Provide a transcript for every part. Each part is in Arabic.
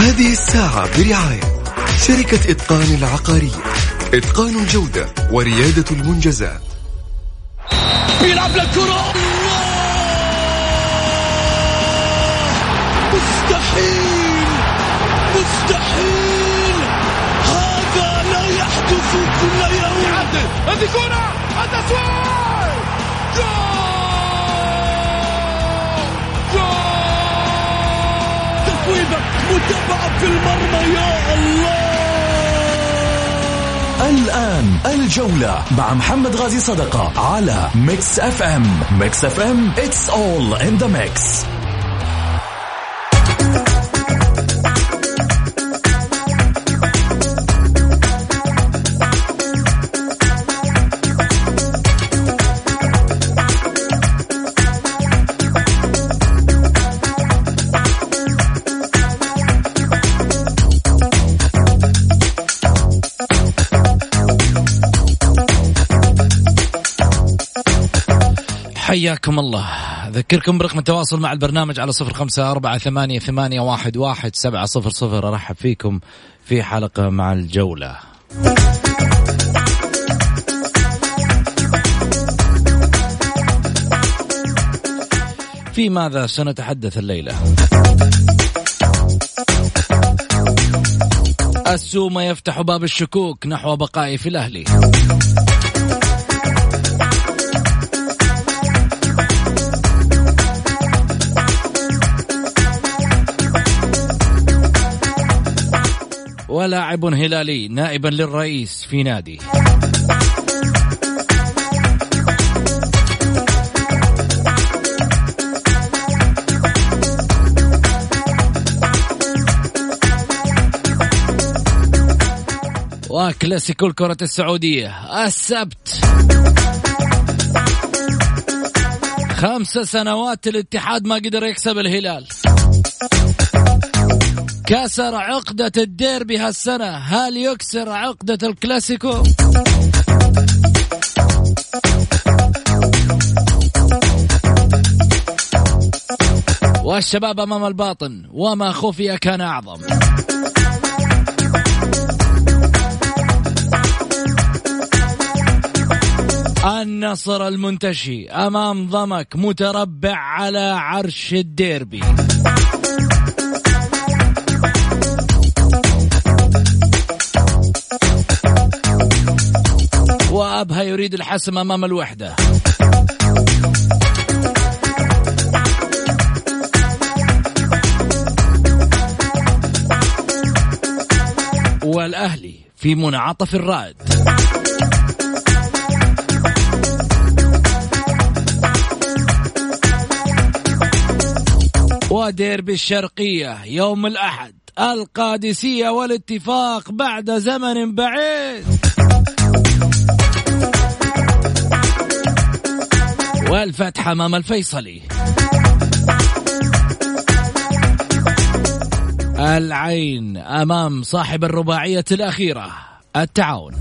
هذه الساعة برعاية شركة إتقان العقارية. إتقان الجودة وريادة المنجزات. بيلعب للكرة مستحيل. مستحيل. هذا لا يحدث كل يوم. هذه كرة. التسويق جول. متابعة في المرمى يا الله! الآن الجولة مع محمد غازي صدقة على ميكس أف أم. ميكس أف أم it's all in the mix. حياكم الله. أذكركم برقم التواصل مع البرنامج على صفر خمسة أربعة ثمانية, ثمانية واحد, واحد سبعة صفر صفر. أرحب فيكم في حلقة مع الجولة. في ماذا سنتحدث الليلة؟ السومة يفتح باب الشكوك نحو بقائي في الأهلي. ولاعب هلالي نائبا للرئيس في نادي. وكلاسيكو الكرة السعودية السبت. خمس سنوات الاتحاد ما قدر يكسب الهلال. كسر عقدة الديربي هالسنة. هل يكسر عقدة الكلاسيكو؟ والشباب أمام الباطن وما خفي كان أعظم. النصر المنتشي أمام ضمك متربع على عرش الديربي. وأبها يريد الحسم أمام الوحدة. والأهلي في منعطف الرائد. وديربي الشرقية يوم الأحد القادسية والاتفاق بعد زمن بعيد. والفتح أمام الفيصلي. العين أمام صاحب الرباعية الأخيرة التعاون.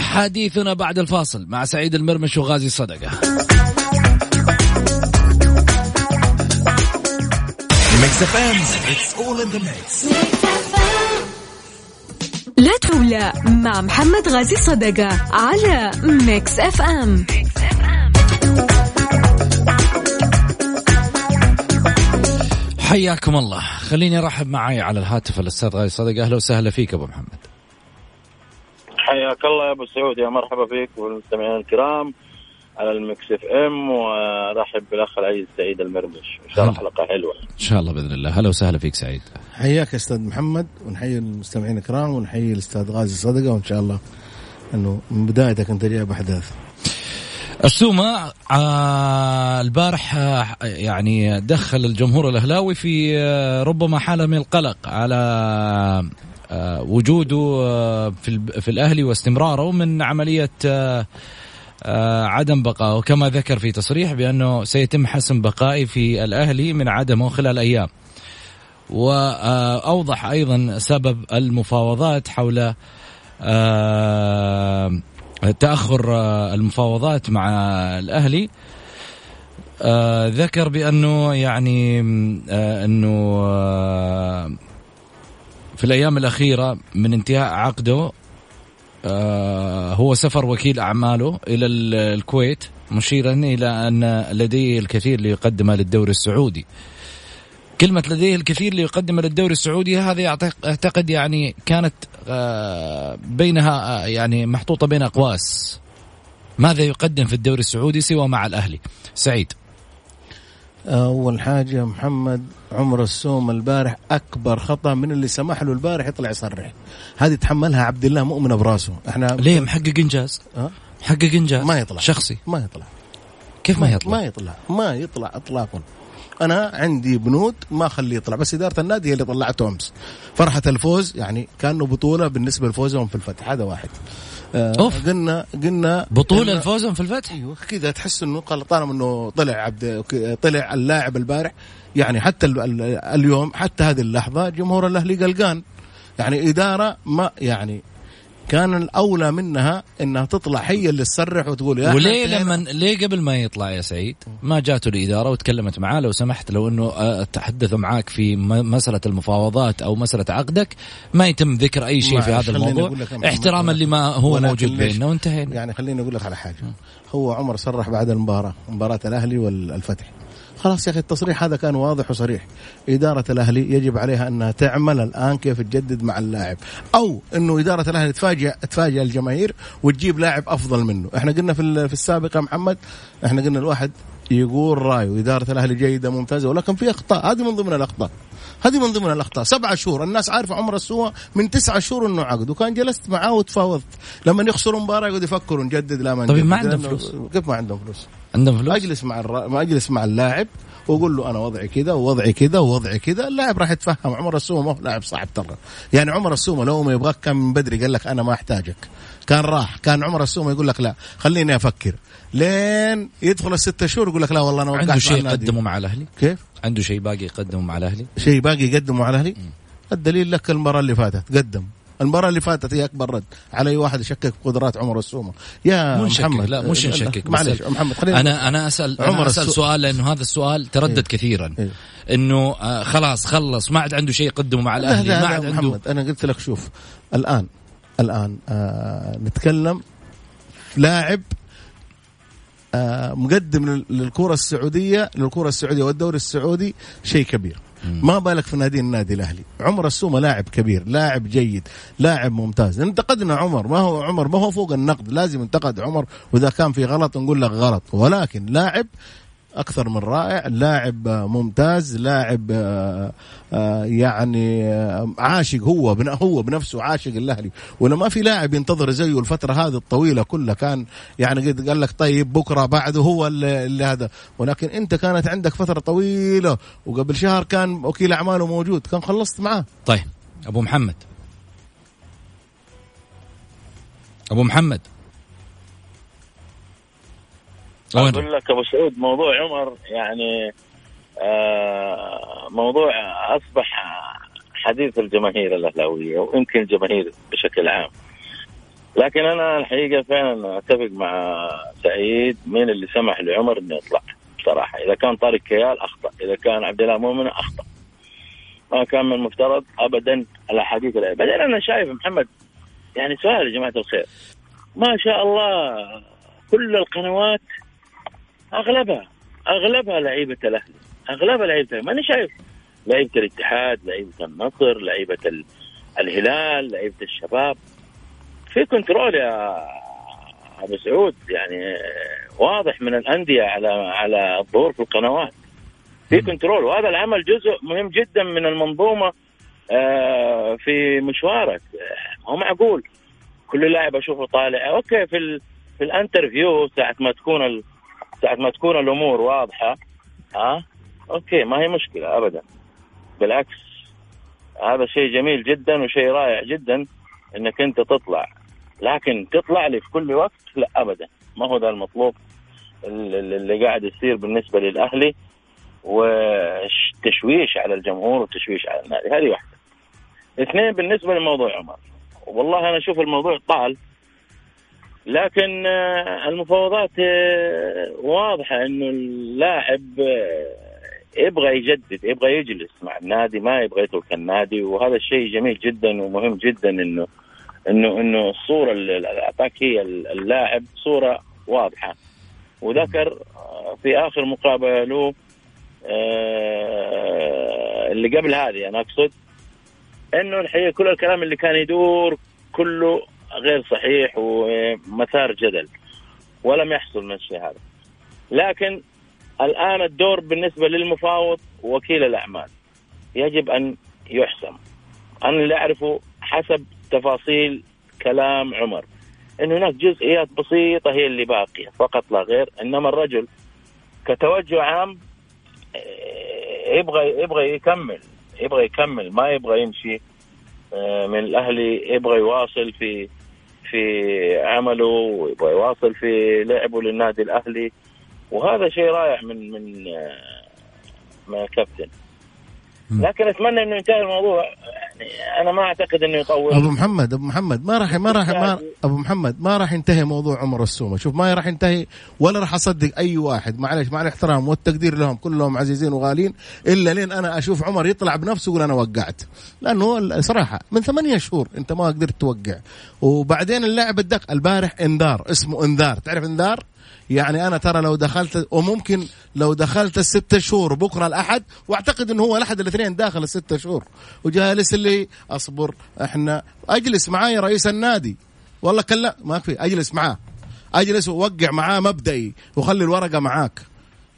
حديثنا بعد الفاصل مع سعيد المرمش وغازي صدقة. ميكس اف ام it's all in the mix. لا تولى مع محمد غازي صدقة على ميكس اف ام حياكم الله. خليني أرحب معي على الهاتف الأستاذ غازي صدقة. أهلا وسهلا فيك أبو محمد. حياك الله يا أبو سعود. يا مرحبا فيك والمستمعين الكرام. على المكس اف ام ورحب بالاخ العزيز سعيد المرمش. إن شاء الله حلقة حلوة. إن شاء الله بإذن الله. أهلا وسهلا فيك سعيد. حياك يا أستاذ محمد ونحيي المستمعين الكرام ونحيي الأستاذ غازي صدقه وإن شاء الله إنه من بدايتك أنت جايب احداث السومة آه البارح آه يعني دخل الجمهور الأهلاوي في آه ربما حالة من القلق على آه وجوده آه في ال- في الأهلي واستمراره من عملية آه عدم بقائه وكما ذكر في تصريح بأنه سيتم حسم بقائي في الأهلي من عدمه خلال أيام. وأوضح أيضا سبب المفاوضات حول آه، تأخر آه، المفاوضات مع الأهلي. آه ذكر بأنه يعني آه أنه آه في الأيام الأخيرة من انتهاء عقده آه هو سفر وكيل أعماله إلى الكويت مشيرا إلى أن لديه الكثير ليقدمه للدوري السعودي. كلمة لديه الكثير ليقدم للدوري السعودي هذه أعتقد يعني كانت آه، بينها آه، يعني محطوطة بين أقواس. ماذا يقدم في الدوري السعودي سوى مع الأهلي؟ سعيد. أول حاجة محمد عمر السوم البارح أكبر خطأ من اللي سمح له البارح يطلع يصرح. هذه تحملها عبد الله مؤمنه براسه. إحنا ليه محقق إنجاز؟ أه؟ محقق إنجاز. ما يطلع. شخصي. ما يطلع. كيف ما يطلع؟ ما يطلع. ما يطلع اطلاقا. أنا عندي بنود ما أخليه يطلع بس إدارة النادي هي اللي طلعته أمس. فرحة الفوز يعني كأنه بطولة بالنسبة لفوزهم في الفتح هذا واحد. آه أوف. قلنا قلنا بطولة الفوزهم في الفتح؟ أيوه كذا تحس إنه طالما إنه طلع عبد طلع اللاعب البارح يعني حتى اليوم حتى هذه اللحظة جمهور الأهلي قلقان. يعني إدارة ما يعني كان الأولى منها إنها تطلع هي اللي تصرح وتقول يا وليه لما ليه قبل ما يطلع يا سعيد؟ ما جاته الإدارة وتكلمت معاه لو سمحت لو إنه آه، تحدثوا معاك في مسألة المفاوضات أو مسألة عقدك ما يتم ذكر أي شيء في هذا الموضوع. احتراما لما هو موجود بيننا وانتهينا. يعني خليني أقول لك على حاجة. هو عمر صرح بعد المباراة مباراة الأهلي والفتح. خلاص يا أخي التصريح هذا كان واضح وصريح. إدارة الأهلي يجب عليها أنها تعمل الآن كيف تجدد مع اللاعب. أو أنه إدارة الأهلي تفاجئ تفاجئ الجماهير وتجيب لاعب أفضل منه. إحنا قلنا في, في السابق يا محمد إحنا قلنا الواحد يقول رأيه. إدارة الأهلي جيدة ممتازة ولكن في أخطاء. هذه من ضمن الأخطاء. هذه من ضمن الأخطاء. سبعة شهور. الناس عارفة عمر السوى من تسعة شهور إنه عقد. وكان جلست معاه وتفاوضت. لما يخسروا مباراة يقعد يفكروا نجدد لا ما طيب ما عندهم فلوس؟ كيف ما عندهم فلوس؟ عندهم فلوس؟ أجلس مع الر... ما أجلس مع اللاعب وأقول له أنا وضعي كذا ووضعي كذا ووضعي كذا. اللاعب راح يتفهم. عمر السومه ما هو لاعب صعب ترى. يعني عمر السومه لو ما يبغاك كان من بدري قال لك أنا ما أحتاجك. كان راح. كان عمر السومه يقول لك لا. خليني أفكر. لين يدخل الست شهور يقول لك لا والله أنا عنده شيء يقدمه مع الأهلي؟ كيف؟ عنده شيء باقي يقدمه مع الاهلي شيء باقي يقدمه مع الاهلي الدليل لك المباراة اللي فاتت قدم. المباراة اللي فاتت هي أكبر رد. على أي واحد يشكك في قدرات عمر السومه يا محمد. لا مش نشكك. معلش محمد خلينا أنا أنا اسال عمر أنا اسال سؤال لأنه هذا السؤال تردد إيه؟ كثيرا. إيه؟ إنه آه خلاص خلص ما عاد عنده شيء يقدمه مع الأهلي ما عاد عنده محمد أنا قلت لك شوف الآن الآن آه نتكلم لاعب مقدم للكرة السعودية للكرة السعودية والدوري السعودي شيء كبير. ما بالك في نادي النادي الأهلي؟ عمر السومة لاعب كبير لاعب جيد لاعب ممتاز. انتقدنا عمر ما هو عمر؟ ما هو فوق النقد. لازم انتقد عمر وإذا كان في غلط نقول لك غلط. ولكن لاعب أكثر من رائع. لاعب ممتاز لاعب آه، آه، يعني آه، عاشق هو هو بنفسه عاشق الأهلي. ولا ما في لاعب ينتظر زيه الفترة هذه الطويلة كلها كان يعني قد قال لك طيب بكرة بعده هو اللي, اللي هذا. ولكن أنت كانت عندك فترة طويلة وقبل شهر كان وكيل أعماله موجود كان خلصت معاه. طيب أبو محمد. أبو محمد. أقول لك أبو سعود موضوع عمر يعني آه موضوع أصبح حديث الجماهير الأهلاوية ويمكن الجماهير بشكل عام. لكن أنا الحقيقة فعلا أتفق مع سعيد مين اللي سمح لعمر إنه يطلع. بصراحه إذا كان طارق كيال أخطأ إذا كان عبد الله مؤمن أخطأ. ما كان من المفترض ابدا الاحاديث بعدين أنا شايف محمد يعني سؤال يا جماعة الخير. ما شاء الله كل القنوات أغلبها أغلبها لعيبة الأهلي أغلبها لعيبة ماني شايف. لعيبة الاتحاد لعيبة النصر لعيبة الهلال لعيبة الشباب. في control يا أبو سعود يعني واضح من الأندية على على الظهور في القنوات. في control وهذا العمل جزء مهم جدا من المنظومة آه، في مشوارك. هو معقول. كل لاعب أشوفه طالع. okay في في ال interview ساعة ما تكون ساعة ما تكون الأمور واضحة ها؟ okay ما هي مشكلة أبدا. بالعكس هذا شيء جميل جدا وشيء رائع جدا إنك أنت تطلع. لكن تطلع لي في كل وقت؟ لا ابدا. ما هو ذا المطلوب اللي قاعد يصير بالنسبة للأهلي؟ وتشويش على الجمهور وتشويش على النادي؟ هذه واحدة. اثنين بالنسبة لموضوع عمر. والله أنا أشوف الموضوع طال. لكن آه، المفاوضات آه، واضحة إنه اللاعب آه، يبغى يجدد يبغى يجلس مع النادي ما يبغى يترك النادي. وهذا الشيء جميل جدا ومهم جدا إنه إنه إنه الصورة اللي اعطاك هي اللاعب صورة واضحة. وذكر في آخر مقابلة له اللي قبل هذه أنا أقصد إنه الحقيقة كل الكلام اللي كان يدور كله غير صحيح ومثار جدل ولم يحصل من الشيء هذا. لكن الآن الدور بالنسبة للمفاوض وكيل الأعمال. يجب أن يحسم أنا اللي أعرفه حسب تفاصيل كلام عمر أن هناك جزئيات بسيطة هي اللي باقية فقط لا غير. إنما الرجل كتوجه عام آه، يبغى يبغى يكمل يبغى يكمل ما يبغى يمشي آه، من الأهلي يبغى يواصل في في عمله ويبغى يواصل في لعبه للنادي الأهلي. وهذا شيء رائع من من آه، من الكابتن. لكن أتمنى إنه ينتهي الموضوع. يعني أنا ما أعتقد إنه يطول. أبو محمد أبو محمد ما راح ما راح ما أبو محمد ما راح ينتهي موضوع عمر السومة. شوف ما راح ينتهي ولا راح أصدق أي واحد. معلش مع الاحترام والتقدير لهم كلهم عزيزين وغالين إلا لين أنا أشوف عمر يطلع بنفسه يقول أنا وقعت. لأنه صراحة من ثمانية شهور أنت ما قدرت توقع. وبعدين اللاعب الدق البارح إنذار اسمه إنذار. تعرف إنذار؟ يعني أنا ترى لو دخلت وممكن لو دخلت الست شهور بكرة الأحد وأعتقد إنه هو الأحد الاثنين داخل الست شهور وجالس اللي أصبر إحنا أجلس معايا رئيس النادي. والله كلا ما في أجلس معاه. أجلس ووقع معاه مبدئي وخلي الورقة معاك.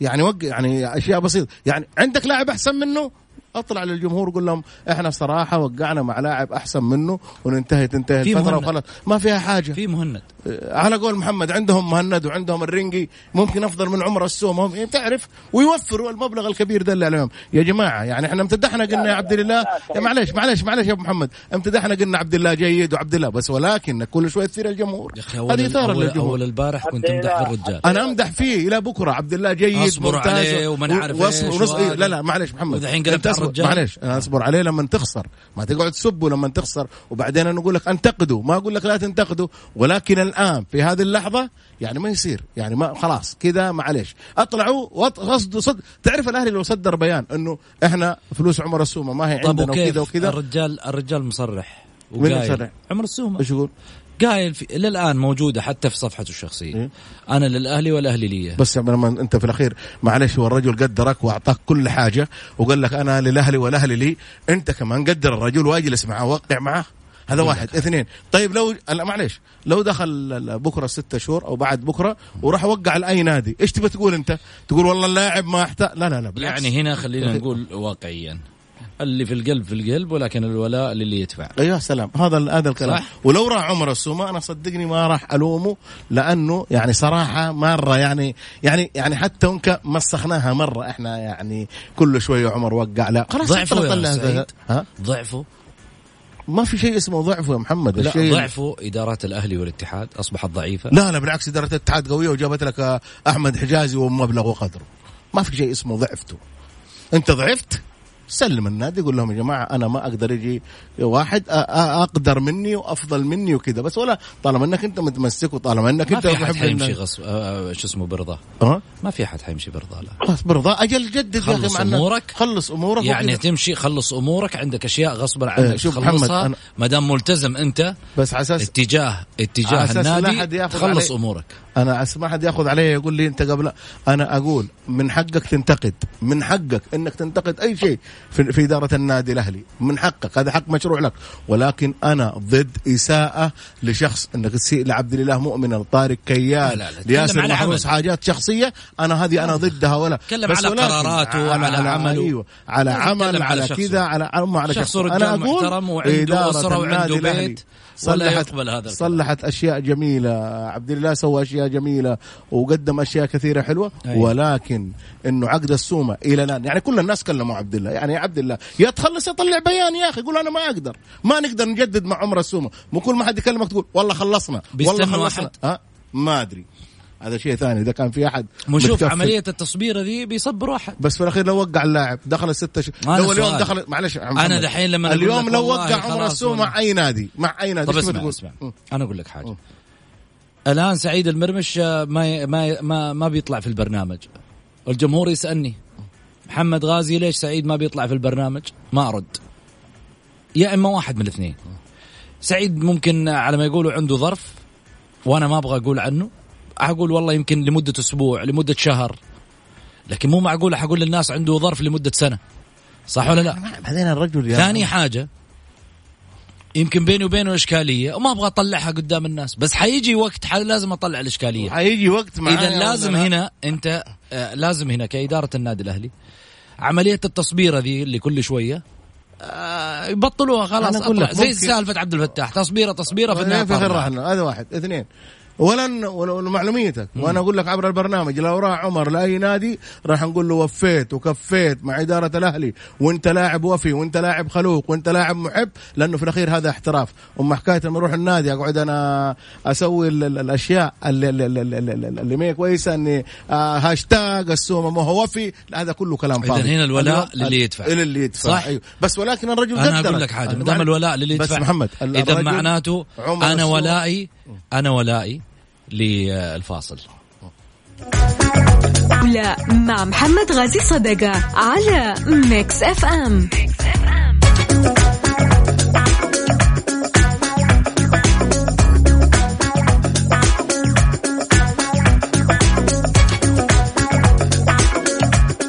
يعني وقع يعني أشياء بسيطة. يعني عندك لاعب أحسن منه؟ أطلع للجمهور وقول لهم إحنا صراحة وقعنا مع لاعب أحسن منه وننتهي تنتهي الفترة وخلاص. ما فيها حاجة. في مهند. على قول محمد عندهم مهند وعندهم الرنجي ممكن أفضل من عمر السوم. هم تعرف ويوفروا المبلغ الكبير ده اللي عليهم. يا جماعة يعني إحنا امتدحنا قلنا يا عبد الله يا معلش معلش معلش يا أبو محمد. امتدحنا قلنا عبد الله جيد وعبد الله بس ولكن كل شوية تثير الجمهور. هذه إثارة للجمهور. أول البارح كنت امدح في الرجال أنا أمدح فيه إلى بكرة. عبد الله جيد أصبر عليه وما نعرف لا لا معلش محمد. الحين قلبت الرجال. معلش أصبر عليه لما تخسر. ما تقعد تسبه لما تخسر. وبعدين أنا أقول لك أنتقده. ما أقول لك لا تنتقده. ولكن الآن في هذه اللحظة يعني ما يصير يعني ما خلاص كذا معلش اطلعوا قصد صد تعرف الأهلي لو صدر بيان إنه إحنا فلوس عمر السومة ما هي عندنا وكذا وكذا. الرجال الرجال مصرح مصرح؟ عمر السومة. إيش يقول؟ قايل في للآن موجودة حتى في صفحته الشخصية. إيه؟ أنا للأهلي والأهلي لي بس لما أنت في الأخير معلش هو الرجل قدرك وأعطاك كل حاجة وقال لك أنا للأهلي والأهلي لي أنت كمان قدر الرجل وأجلس معاه وقع معاه هذا واحد. اثنين. طيب لو لا معلش لو دخل بكرة ستة شهور أو بعد بكرة وراح وقع لأي نادي إيش تبي تقول أنت؟ تقول والله اللاعب ما أحتاج. لا لا لا بالعكس. يعني هنا خلينا نقول واقعيا. اللي في القلب في القلب ولكن الولاء للي يدفع. يا سلام. هذا هذا الكلام. صح؟ ولو راح عمر السومة أنا صدقني ما راح ألومه لأنه يعني صراحة مرة يعني يعني يعني حتى انك مسخناها مرة إحنا يعني كل شوية عمر وقع لا. خلاص ضعفه ها؟ ضعفه. ما في شيء اسمه ضعف يا محمد. لا الشيء ضعفه ادارات الأهلي والاتحاد أصبحت ضعيفة. لا لا بالعكس إدارة الاتحاد قوية وجابت لك أحمد حجازي ومبلغ وقدره. ما في شيء اسمه ضعفته. أنت ضعفت؟ سلم النادي يقول لهم يا جماعة أنا ما أقدر يجي واحد أقدر مني وأفضل مني وكذا بس ولا طالما إنك أنت متمسك وطالما إنك أنت ما في حد حيمشي غصب شو اسمه برضاه أه؟ ما في حد حيمشي برضاه لا. خلاص برضاه أجل جدد يا أخي أمورك. خلص أمورك يعني وكدا. تمشي خلص أمورك عندك أشياء غصبا عنك شوف محمد ما دام ملتزم أنت بس على أساس اتجاه اتجاه النادي تخلص أمورك. أنا ما حد ياخذ علي يقول لي أنت قبل أنا أقول من حقك تنتقد من حقك إنك تنتقد أي شيء. في, في إدارة النادي الأهلي. من حقك هذا حق مشروع لك. ولكن أنا ضد إساءة لشخص إنك تسيء لعبد الإله مؤمن لطارق كيال لياسر محروس حاجات شخصية أنا هذه أنا ضدها ولا. تكلم على قراراته على, على عمله. أيوة على عمل على كذا على على شخص أنا أقول محترم وعنده أسرة وعنده بيت. صلحت هذا صلحت أشياء جميلة. عبد الله سوى أشياء جميلة وقدم أشياء كثيرة حلوة. أيوة. ولكن إنه عقد السومة إلى الآن. يعني كل الناس كلموا عبد الله. يعني يا عبد الله يا تخلص يطلع بيان يا أخي. يقول أنا ما أقدر. ما نقدر نجدد مع عمر السومة. مو كل ما حد يكلمك تقول والله خلصنا والله خلصنا. ها؟ ما أدري. هذا شيء ثاني. إذا كان في أحد نشوف عملية التصبير ذي بيصبر واحد. بس في الأخير لو وقع اللاعب دخل الستة ش... لو اليوم دخل معلش أنا دحين لما اليوم لو وقع عمر السومه مع أي نادي مع أي نادي طب اسمع, اسمع. أنا أقول لك حاجة. م. الآن سعيد المرمش آه، ما ما ما, ما بيطلع في البرنامج. الجمهور يسألني محمد غازي ليش سعيد ما بيطلع في البرنامج؟ ما أرد. يا إما واحد من الاثنين. سعيد ممكن على ما يقولوا عنده ظرف وأنا ما أبغى أقول عنه. أقول والله يمكن لمدة أسبوع لمدة شهر. لكن مو معقول حقول للناس عنده ظرف لمدة سنة. صح ولا لا؟ بعدين الرجل ثاني حاجة يمكن بيني وبينه إشكالية وما أبغى أطلعها قدام الناس بس حيجي وقت حي لازم أطلع الإشكالية. حيجي وقت معايا إذا لازم هنا أنت آه لازم هنا كإدارة النادي الأهلي عملية التصبيره ذي اللي كل شوية آه يبطلوها خلاص زي سالفة عبد الفتاح تصبيرة تصبيرة في النهاية في هذا واحد. اثنين. ولن ولمعلوميتك وأنا أقول لك عبر البرنامج لو راح عمر لأي نادي راح نقول له وفيت وكفيت مع إدارة الأهلي وأنت لاعب وفي وأنت لاعب خلوق وأنت لاعب محب لأنه في الأخير هذا احتراف اما حكاية لما أروح النادي أقعد أنا أسوي ال- ال- الأشياء اللي, اللي, اللي, اللي, اللي ما هي كويسة إني آه هاشتاج السومة ما هو وفي لا هذا كله كلام فاضي هنا الولاء الو- للي يدفع. للي يدفع صح؟ أيوه. بس ولكن الرجل أنا. أقول لك حاجة ما دام الولاء للي بس يدفع محمد إذا معناته أنا. ولائي أنا ولائي للفاصل. لا مع محمد غازي صدقة على ميكس اف ام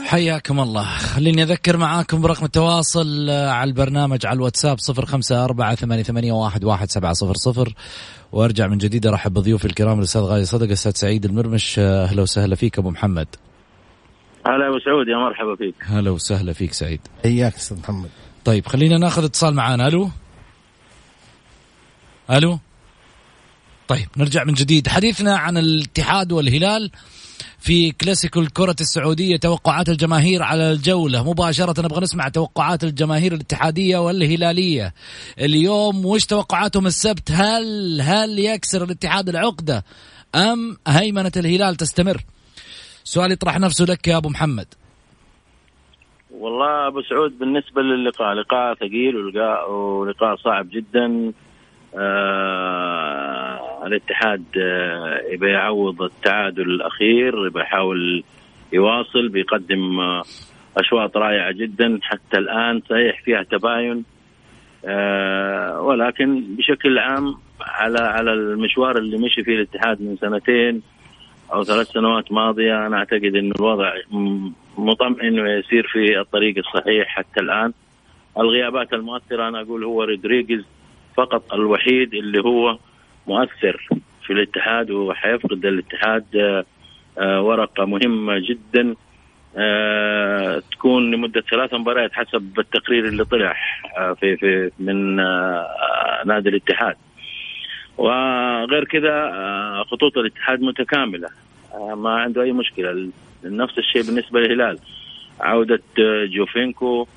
حياكم الله. خليني أذكر معاكم برقم التواصل آه، على البرنامج على الواتساب صفر خمسة أربعة ثمانية, واحد سبعة صفر صفر. وأرجع من جديد. أرحب بضيوفي الكرام الأستاذ غالي صدق الأستاذ سعيد المرمش. أهلا وسهلا فيك أبو محمد. هلا أبو سعود يا مرحبا فيك. هلا وسهلا فيك سعيد. حياك أستاذ محمد. طيب خلينا ناخذ اتصال معانا. ألو؟ ألو؟ طيب نرجع من جديد. حديثنا عن الاتحاد والهلال. في كلاسيكو الكرة السعودية توقعات الجماهير على الجولة. مباشرة نبغى نسمع توقعات الجماهير الاتحادية والهلالية. اليوم وش توقعاتهم السبت؟ هل هل يكسر الاتحاد العقدة أم هيمنة الهلال تستمر؟ سؤال يطرح نفسه لك يا أبو محمد. والله أبو سعود بالنسبة للقاء لقاء ثقيل ولقاء صعب جدا. آه الاتحاد آه يعوض التعادل الأخير يبي يحاول يواصل بيقدم آه أشواط رائعة جدا حتى الآن صحيح فيها تباين آه ولكن بشكل عام على على المشوار اللي مشي فيه الاتحاد من سنتين أو ثلاث سنوات ماضية أنا أعتقد إن الوضع مطمئن ويسير في الطريق الصحيح حتى الآن. الغيابات المؤثرة أنا أقول هو رودريغيز فقط الوحيد اللي هو مؤثر في الاتحاد وحيفقد الاتحاد آه، آه، ورقة مهمة جدا آه، تكون لمدة ثلاث مباريات حسب التقرير اللي طلع في في من نادي الاتحاد. وغير كذا خطوط الاتحاد متكاملة آه، ما عنده أي مشكلة. نفس الشيء بالنسبة للهلال. عودة آه، جوفينكو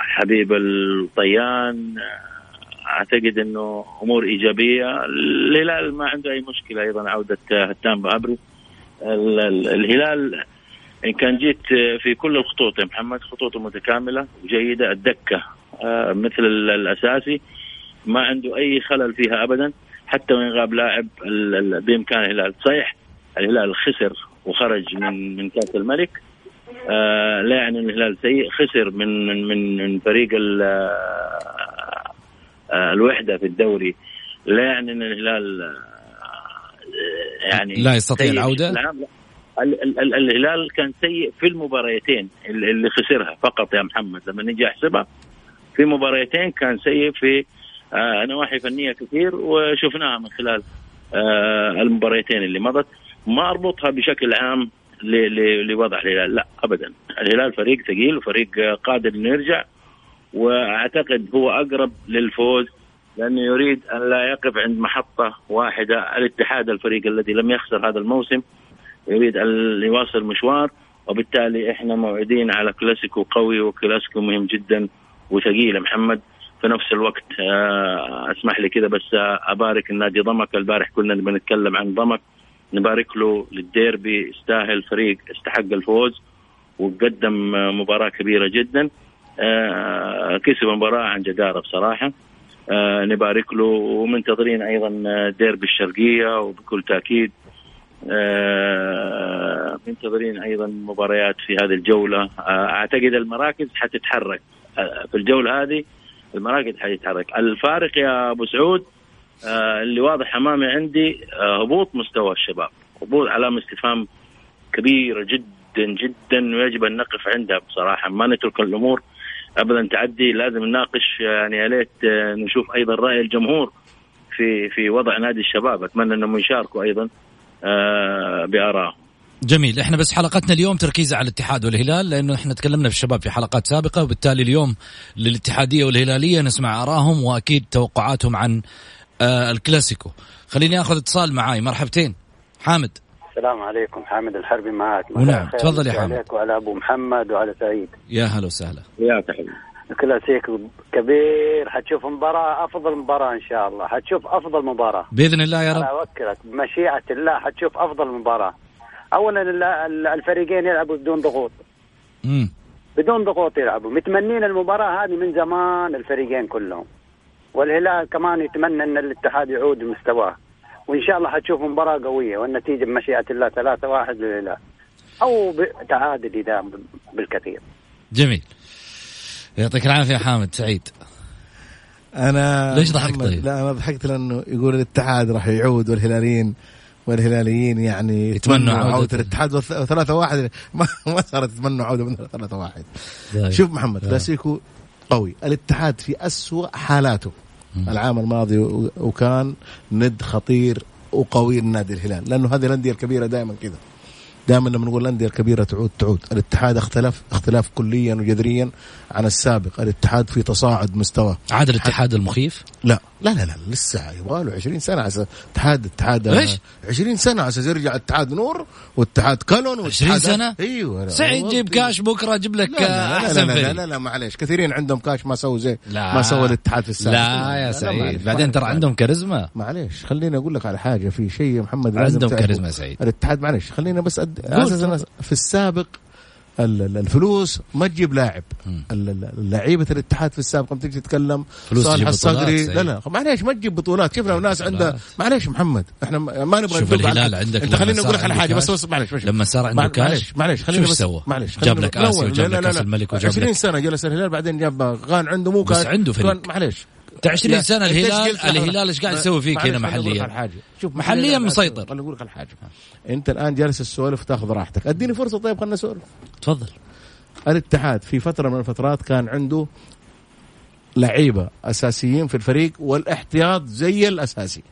حبيب الطيان أعتقد إنه أمور إيجابية. الهلال ما عنده أي مشكلة أيضا عودة هتان بابري ال- ال- الهلال إن كان جيت في كل الخطوط يا محمد خطوطه متكاملة وجيده الدكة آه، مثل ال- الأساسي. ما عنده أي خلل فيها ابدا حتى وان غاب لاعب بإمكان الهلال. صحيح الهلال خسر وخرج من من كأس الملك. آه لا يعني ان الهلال سيء. خسر من من من, من فريق آه، آه، الوحدة في الدوري. لا يعني ان الهلال يعني لا يستطيع عام. لا. ال- ال- ال- الهلال كان سيء في المباريتين اللي خسرها فقط يا محمد. لما نجي أحسبها في مباريتين كان سيء في نواحي فنية كثير وشفناها من خلال المباريتين اللي مضت. ما أربطها بشكل عام لوضع الهلال. لا ابدا. الهلال فريق ثقيل وفريق قادر إنه يرجع وأعتقد هو أقرب للفوز لأنه يريد أن لا يقف عند محطة واحدة الاتحاد الفريق الذي لم يخسر هذا الموسم يريد أن يواصل مشوار وبالتالي إحنا موعدين على كلاسيكو قوي وكلاسيكو مهم جدا وثقيل. محمد في نفس الوقت آه، أسمح لي كذا بس آه، أبارك النادي ضمك. البارح كنا بنتكلم عن ضمك. نبارك له للديربي استاهل فريق استحق الفوز وقدم مباراة كبيرة جدا. آه، كسب المباراة عن جدارة بصراحة. آه، نبارك له ومنتظرين أيضا ديربي الشرقية وبكل تأكيد آه، منتظرين أيضا مباريات في هذه الجولة. أعتقد المراكز حتتحرك. في الجولة هذه المراكز حتتحرك. الفارق يا أبو سعود اللي واضح أمامي عندي هبوط مستوى الشباب. هبوط علامة استفهام كبيرة جدا جدا ويجب أن نقف عندها بصراحة. ما نترك الأمور ابدا تعدي. لازم نناقش يعني يا ليت نشوف أيضا رأي الجمهور في في وضع نادي الشباب. أتمنى أنهم يشاركوا أيضا آه، بآرائهم. جميل. إحنا بس حلقتنا اليوم تركيزها على الاتحاد والهلال لأنه إحنا تكلمنا في الشباب في حلقات سابقة وبالتالي اليوم للاتحادية والهلالية نسمع آرائهم وأكيد توقعاتهم عن آه الكلاسيكو. خليني آخذ اتصال معاي. مرحبتين. حامد. السلام عليكم. حامد الحربي معك. ونعم تفضل يا حامد. عليك وعلى أبو محمد وعلى سعيد. يا هلا وسهلا. يا تحيه كلاسيكو كبير. حتشوف مباراة أفضل مباراة إن شاء الله. حتشوف أفضل مباراة. بإذن الله يا رب. أنا أوكلك. بمشيئة الله. حتشوف أفضل مباراة. أولا الفريقين يلعبوا بدون ضغوط. مم. بدون ضغوط يلعبوا. متمنين المباراة هذه من زمان الفريقين كلهم. والهلال كمان يتمنى أن الاتحاد يعود لمستواه. وإن شاء الله حتشوف مباراة قوية والنتيجة بمشيئة الله 3 1 للهلال. أو تعادل إذا بالكثير. جميل. يعطيك العافية حامد سعيد. أنا ليش ضحكت طيب؟ لا أنا ضحكت لأنه يقول الاتحاد راح يعود والهلاليين والهلاليين يعني يتمنوا عودة. الاتحاد وثلاثة واحد. ما, ما صارت يتمنوا عودة من ثلاثة واحد. طيب. شوف محمد كلاسيكو قوي. الاتحاد في أسوأ حالاته. العام الماضي وكان ند خطير وقوي لنادي الهلال. لأنه هذه الأندية الكبيرة دائما كذا. دائما لما نقول الأندية الكبيرة تعود تعود. الاتحاد اختلف اختلاف كليا وجذريا عن السابق. الاتحاد في تصاعد مستوى عاد الاتحاد المخيف؟ لا. لا لا لا لسه يبغى له 20 سنة على اتحاد اتحاد إيش 20 سنة على أساس يرجع اتحاد نور واتحاد كلون 20 سنة؟ أيوه سعيد جيب كاش بكرة أجيب لك لا أحسن لا لا, لا لا لا معليش كثيرين عندهم كاش ما سووا زي لا. ما سوى الاتحاد في السابق. لا يا سعيد. بعدين ترى عندهم كاريزما. معليش خليني أقول لك على حاجة في شيء محمد عندهم كاريزما سعيد. الاتحاد معليش خلينا بس أد... في السابق الفلوس ما تجيب لاعب. لعيبه الاتحاد في السابق تيجي تتكلم صالح الصقري لا لا معليش ما تجيب بطولات. شفنا ناس عندها معليش محمد إحنا ما نبغى شوف الهلال عندك انت خليني أقول لك على حاجة بس بس معليش لما صار عنده كاش معليش خليني بس سوى. معليش جاب لك آسيا وجاب لك كاس الملك وجاب 20 سنة جلس الهلال بعدين جاب غان عنده مو كاش. بس عنده فريق معليش. 20 سنة الهلال الهلال إيش قاعد يسوي فيك هنا محليا. شوف محليا مسيطر. خليني أقول لك على حاجة. أنت الآن جالس السوالف تاخذ راحتك. أديني فرصة طيب خلينا نسولف. تفضل. الاتحاد في فترة من الفترات كان عنده لعيبة أساسيين في الفريق والإحتياط زي الأساسي.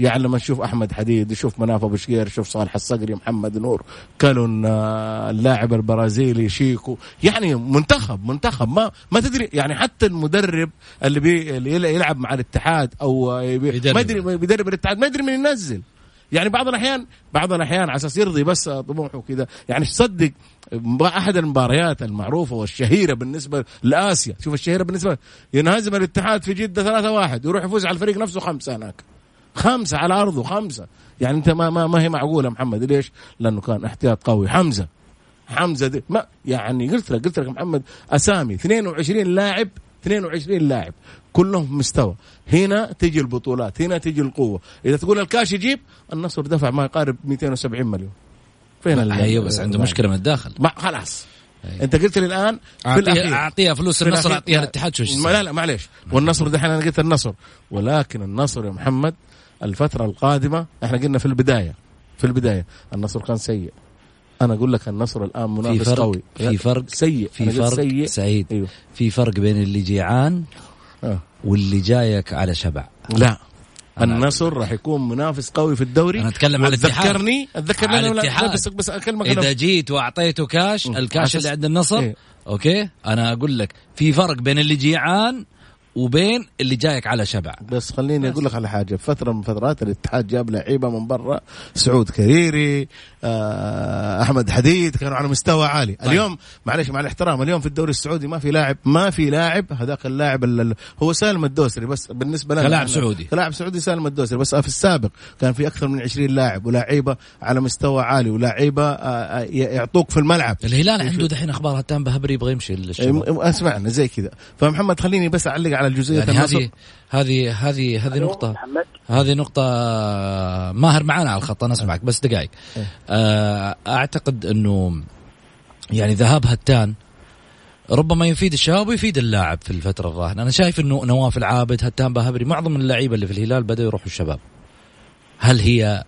يعني لما نشوف أحمد حديد نشوف مناف ابو شقير نشوف صالح الصقري محمد نور كالون آه، اللاعب البرازيلي شيكو يعني منتخب منتخب. ما ما تدري يعني حتى المدرب اللي, بي اللي يلعب مع الاتحاد أو ما يدري بيدرب الاتحاد ما يدري من ينزل. يعني بعض الاحيان بعض الأحيان على أساس يرضي بس طموحه وكذا. يعني تصدق أحد المباريات المعروفة والشهيرة بالنسبة لآسيا. شوف الشهيرة بالنسبة ينهزم الاتحاد في جدة 3 1 يروح يفوز على الفريق نفسه خمسة هناك. خمسة على أرضه خمسة. يعني أنت ما ما, ما هي معقولة محمد ليش؟ لأنه كان احتياط قوي. حمزة. حمزة دي ما يعني قلت لك قلت لك محمد أسامي 22 لاعب 22 لاعب. كلهم مستوى. هنا تجي البطولات هنا تجي القوة. إذا تقول الكاش يجيب النصر دفع ما يقارب 270 مليون. فين أيوه بس عنده مشكلة من الداخل. ما خلاص. أيه. أنت قلت لي الآن اعطيها أعطيها فلوس النصر أعطيها الاتحاد شو لا لا معليش. والنصر دحين أنا قلت النصر. ولكن النصر يا محمد الفترة القادمة إحنا قلنا في البداية في البداية النصر كان سيء. أنا أقول لك النصر الآن منافس في فرق قوي. في فرق سيء. في فرق سيء. سعيد. أيوه. في فرق بين اللي جيعان آه. واللي جايك على شبع. لا. النصر راح يكون منافس قوي في الدوري. أنا أتكلم على الاتحاد. ذكرني اتذكرني على الاتحاد. بس بس أكلمك إذا جيت وأعطيته كاش الكاش اللي عند النصر إيه؟ Okay؟ أنا أقول لك في فرق بين اللي جيعان وبين اللي جايك على شبع. بس خليني أقول لك على حاجة. فترة من فترات الاتحاد جاب لعيبة من برا. سعود كريري آه أحمد حديد كانوا على مستوى عالي. طيب. اليوم معلش مع الاحترام اليوم في الدوري السعودي ما في لاعب ما في لاعب هذاك اللاعب هو سالم الدوسري بس بالنسبة لنا كلاعب سعودي. كلاعب سعودي سالم الدوسري. بس في السابق كان في أكثر من 20 لاعب ولاعيبة على مستوى عالي ولاعيبة آه, آه، يعطوك في الملعب. الهلال عنده دحين أخبار هتان بهبري يبغى يمشي أسمعنا زي كذا. فمحمد خليني بس أعلق على جزئيه يعني هذه هذه هذه هذه نقطة هذه نقطة ماهر معنا على الخط أنا أسمعك بس دقائق. إيه. آه، أعتقد أنه يعني ذهاب هتان ربما يفيد الشباب ويفيد اللاعب في الفترة الراهنة. أنا شايف أنه نواف العابد هتان باهبري معظم اللعيبة اللي في الهلال بدأوا يروحوا الشباب. هل هي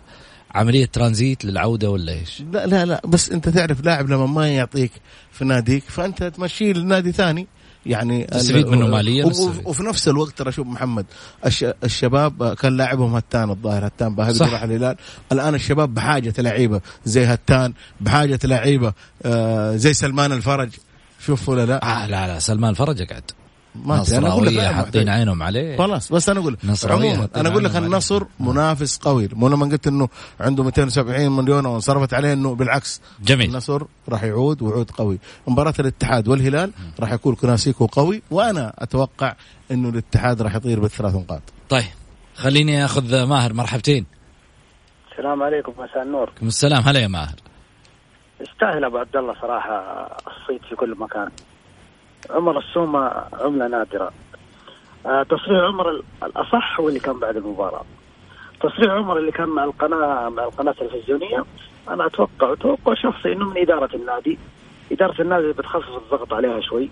عملية ترانزيت للعودة ولا إيش؟ لا لا لا بس أنت تعرف لاعب لما ما يعطيك في ناديك فأنت تمشيه لنادي ثاني. يعني تستفيد منه ماليا وفي نفس الوقت ترى شوف محمد الش الشباب كان لاعبهم هتان الظاهر هتان باهبري صح. راح الهلال الآن الشباب بحاجة لعيبة زي هتان بحاجة لعيبة آه زي سلمان الفرج. شوف ولا لا؟ آه لا لا سلمان فرج قاعد ما أدري، أنا أقول لك حاطين. عينهم عليه. خلاص بس أنا أقول عموما أنا أقول لك. النصر منافس قوي. مو لما قلت إنه عنده 270 مليون وانصرفت عليه إنه بالعكس. جميل. النصر راح يعود وعود قوي. مباراة الاتحاد والهلال راح يكون كلاسيكو قوي وأنا أتوقع إنه الاتحاد راح يطير بالثلاث نقاط. طيب خليني أخذ ماهر مرحبتين. السلام عليكم مساء النور. السلام. هلا يا ماهر. يستاهل أبو عبد الله صراحة الصيت في كل مكان. عمر السومة عملة نادرة. آه، تصريح عمر ال- الأصح هو اللي كان بعد المباراة. تصريح عمر اللي كان مع القناه مع القناة التلفزيونية أنا أتوقع توقع شخصي إنه من إدارة النادي. إدارة النادي بتخفف الضغط عليها شوي.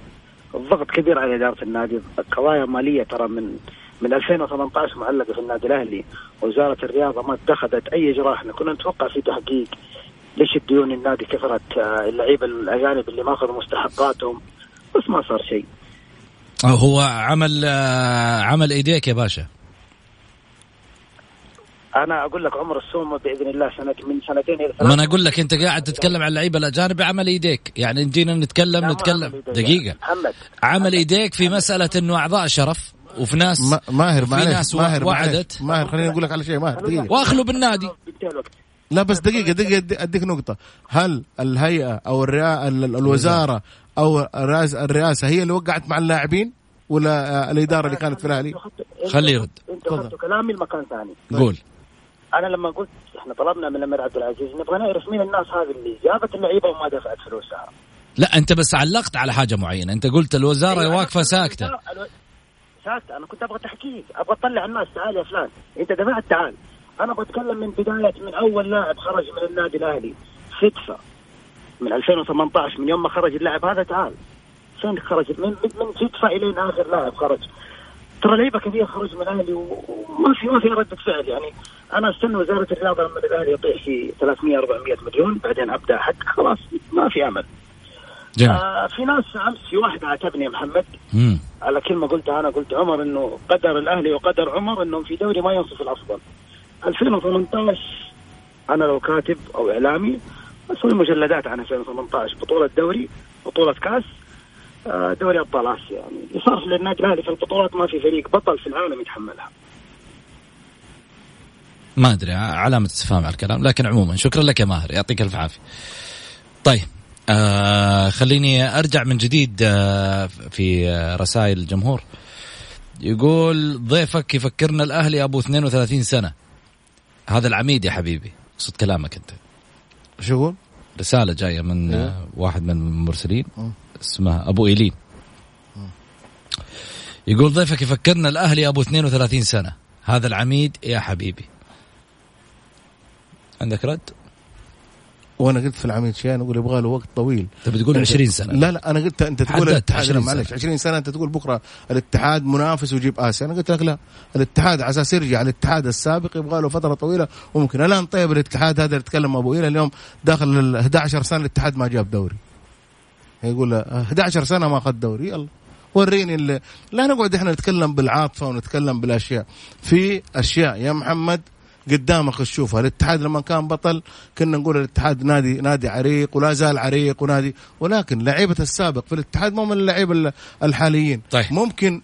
الضغط كبير على إدارة النادي. قضايا مالية ترى من من 2018 معلقة في النادي الأهلي. وزارة الرياضة ما اتخذت أي اجراء إحنا كنا نتوقع في تحقيق ليش الديون النادي كثرت آه، اللعيبة الأجانب اللي ما أخذوا مستحقاتهم. بس ما صار شيء. هو عمل آه، عمل إيديك يا باشا. أنا أقول لك عمر السومه بإذن الله سنة من سنتين إلى ثلاث ما أنا أقول لك أنت قاعد تتكلم عن اللعيبة الأجانب عمل إيديك. يعني جينا نتكلم نتكلم. دقيقة. محمد. عمل إيديك في مسألة إنه أعضاء شرف وفي ناس ما- ماهر في ناس ماهر وعدت. ماهر خليني أقول لك على شيء ماهر دقيقة. واخلوا بالنادي. لا بس دقيقة دقيقة أدي- أديك نقطة. هل الهيئة أو الرئا... أو الرئاس- الرئاسة هي اللي وقعت مع اللاعبين ولا آه، الإدارة اللي كانت في الأهلي؟ خليه يرد. انت اخذت كلامي لمكان ثاني. قول. أنا لما قلت إحنا طلبنا من الأمير عبد العزيز نبغى نعرف مين الناس هذه اللي جابت اللعيبة وما دفعت فلوسها لا أنت بس علقت على حاجة معينة. أنت قلت الوزارة أيوة، واقفة ساكتة. أنا- ساكتة. أنا كنت أبغى تحقيق أبغى أطلع الناس. تعال يا فلان. أنت دفعت تعال. أنا بتكلم من بداية من أول لاعب خرج من النادي الأهلي. صدفه من 2018 من يوم ما خرج اللاعب هذا تعال. فين خرج؟ من من, من صدفه إلين آخر لاعب خرج. ترى لعيبة كثير خرج من الأهلي وما في ما في ردة فعل. يعني أنا أستنى وزارة الرياضة لما الأهلي يطيح في 300 400 مليون بعدين أبدأ حق خلاص ما في أمل. جميل. آه في ناس أمس في واحد عاتبني يا محمد. مم. على كلمة قلتها أنا قلت عمر إنه قدر الأهلي وقدر عمر انهم في دوري ما ينصف الأفضل. 2018 أنا لو كاتب أو إعلامي أسوي مجلدات عن 2018 بطولة دوري بطولة كأس آه، دوري أبطال آسيا. يعني اللي للنادي الأهلي في البطولات ما في فريق بطل في العالم يتحملها. ما أدري علامة استفهام على الكلام لكن عموما شكرا لك يا ماهر يعطيك ألف عافية. طيب آه خليني أرجع من جديد آه في آه رسائل الجمهور. يقول ضيفك يفكرنا الأهلي أبو 32 سنة. هذا العميد يا حبيبي صدق كلامك أنت. شو يقول؟ رسالة جاية من آه واحد من المرسلين اسمه أبو إيلين. يقول ضيفك يفكرنا الاهلي أبو 32 سنة. هذا العميد يا حبيبي. عندك رد؟ وأنا قلت في العميد شيء أنا أقول يبغى له وقت طويل. انت بتقول 20 سنة. لا لا أنا قلت أنت تقول الاتحاد 20 لا، معلش سنة. 20 سنة أنت تقول بكرة الاتحاد منافس ويجيب آسيا. أنا قلت لك لا الاتحاد على أساس يرجع الاتحاد السابق يبغى له فترة طويلة. وممكن الآن طيب الاتحاد هذا اللي يتكلم أبو إيلا اليوم داخل ال 11 سنة الاتحاد ما جاب دوري. يقول له 11 سنة ما أخذ دوري يلا. وريني اللي لا نقعد إحنا نتكلم بالعاطفة ونتكلم بالأشياء. في أشياء يا محمد قدامك تشوفها. الاتحاد لما كان بطل كنا نقول الاتحاد نادي نادي عريق ولا زال عريق ونادي. ولكن لعيبة السابق في الاتحاد مو من اللعيبة ال- الحاليين. طيب. ممكن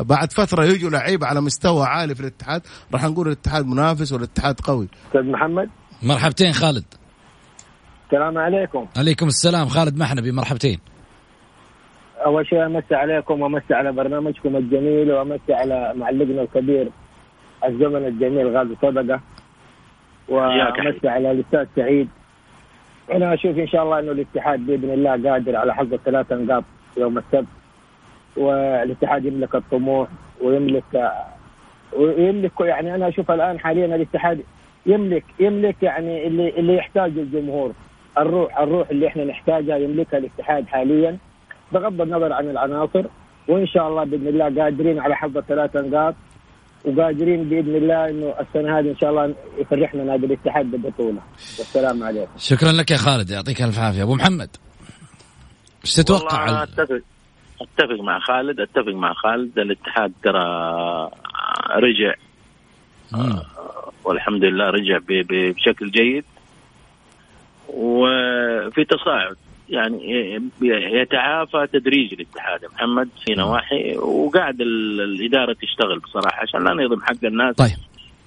بعد فترة يجوا لعيبة على مستوى عالي في الاتحاد. راح نقول الاتحاد منافس والاتحاد قوي. أستاذ محمد؟ مرحبتين خالد. السلام عليكم. عليكم السلام خالد محنبي مرحبتين. أول شيء أمسي عليكم وأمسي على برنامجكم الجميل وأمسي على معلقنا الكبير. الزمن الجميل غازي صدقة. وأمسي على الأستاذ سعيد. أنا أشوف إن شاء الله إنه الاتحاد بإذن الله قادر على حظ الثلاث نقاط يوم السبت. والاتحاد يملك الطموح ويملك ويملك يعني أنا أشوف الآن حاليا الاتحاد يملك يملك يعني اللي اللي يحتاجه الجمهور. الروح الروح اللي إحنا نحتاجها يملكها الاتحاد حاليا. بغض النظر عن العناصر. وإن شاء الله بإذن الله قادرين على حفظ الثلاث نقاط. وقادرين بإذن الله إنه السنة هذه إن شاء الله يفرحنا نادي الاتحاد بالبطولة. والسلام عليكم. شكرا لك يا خالد يعطيك ألف عافية. أبو محمد إيش تتوقع؟ والله اتفق أتفق مع خالد أتفق مع خالد. الاتحاد ترى رجع. مم. والحمد لله رجع بشكل جيد. وفي تصاعد. يعني يتعافى تدريجي الاتحاد. محمد في نواحي وقاعد الإدارة تشتغل بصراحة عشان لا نهضم حق الناس طيب.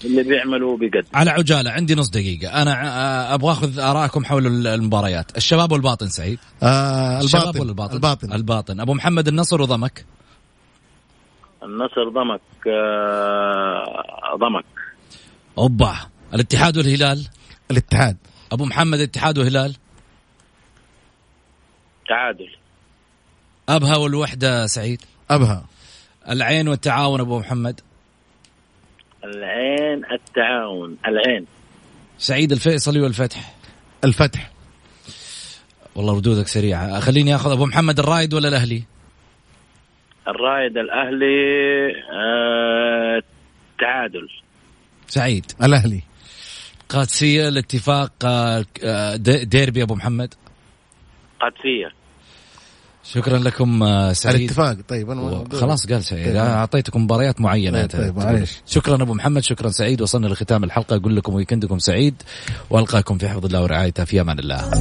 اللي بيعملوا بيقدم على عجالة عندي نص دقيقة. أنا آه، أبغى أخذ آرائكم حول المباريات. الشباب والباطن سعيد؟ آه الباطن. ولا الباطن الباطن. الباطن. أبو محمد النصر وضمك النصر ضمك آه ضمك. أوبا. الاتحاد والهلال؟ الاتحاد. أبو محمد الاتحاد وهلال تعادل. أبها والوحدة سعيد. أبها. العين والتعاون أبو محمد. العين التعاون العين. سعيد الفيصلي والفتح. الفتح. والله ردودك سريعة. خليني أخذ أبو محمد الرايد ولا الأهلي؟ الرايد الأهلي آه تعادل. سعيد. الأهلي. قادسية الاتفاق آه، ديربي أبو محمد. قادسية. شكرا لكم آه، سعيد. الاتفاق. طيب أنا خلاص قال سعيد. طيب. أعطيتكم مباريات معينة. طيب, طيب شكرا أبو محمد شكرا سعيد. وصلنا لختام الحلقة. أقول لكم ويكندكم سعيد. وألقاكم في حفظ الله ورعايته. في أمان الله.